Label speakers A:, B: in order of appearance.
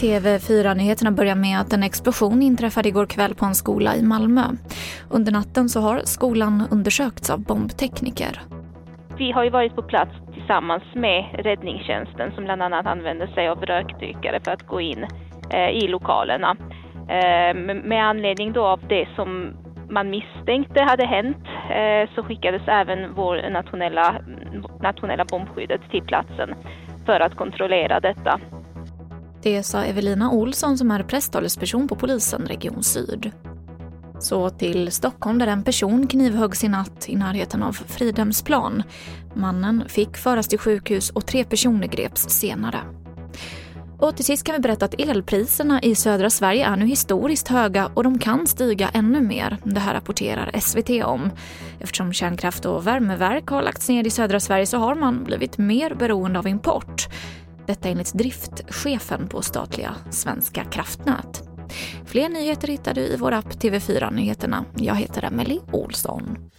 A: TV4-nyheterna börjar med att en explosion inträffade igår kväll på en skola i Malmö. Under natten så har skolan undersökts av bombtekniker.
B: Vi har ju varit på plats tillsammans med räddningstjänsten som bland annat använder sig av rökdykare för att gå in eh, i lokalerna. Eh, med anledning då av det som man misstänkte hade hänt Eh, så skickades även vår nationella, nationella bombskyddet till platsen för att kontrollera detta.
A: Det sa Evelina Olsson som är presstalesperson på polisen Region Syd. Så till Stockholm där en person knivhöggs i natt i närheten av Fridhemsplan. Mannen fick föras till sjukhus och tre personer greps senare. Och till sist kan vi berätta att elpriserna i södra Sverige är nu historiskt höga och de kan stiga ännu mer. Det här rapporterar SVT om. Eftersom kärnkraft och värmeverk har lagts ner i södra Sverige så har man blivit mer beroende av import. Detta enligt driftchefen på statliga Svenska kraftnät. Fler nyheter hittar du i vår app TV4 Nyheterna. Jag heter Emily Olsson.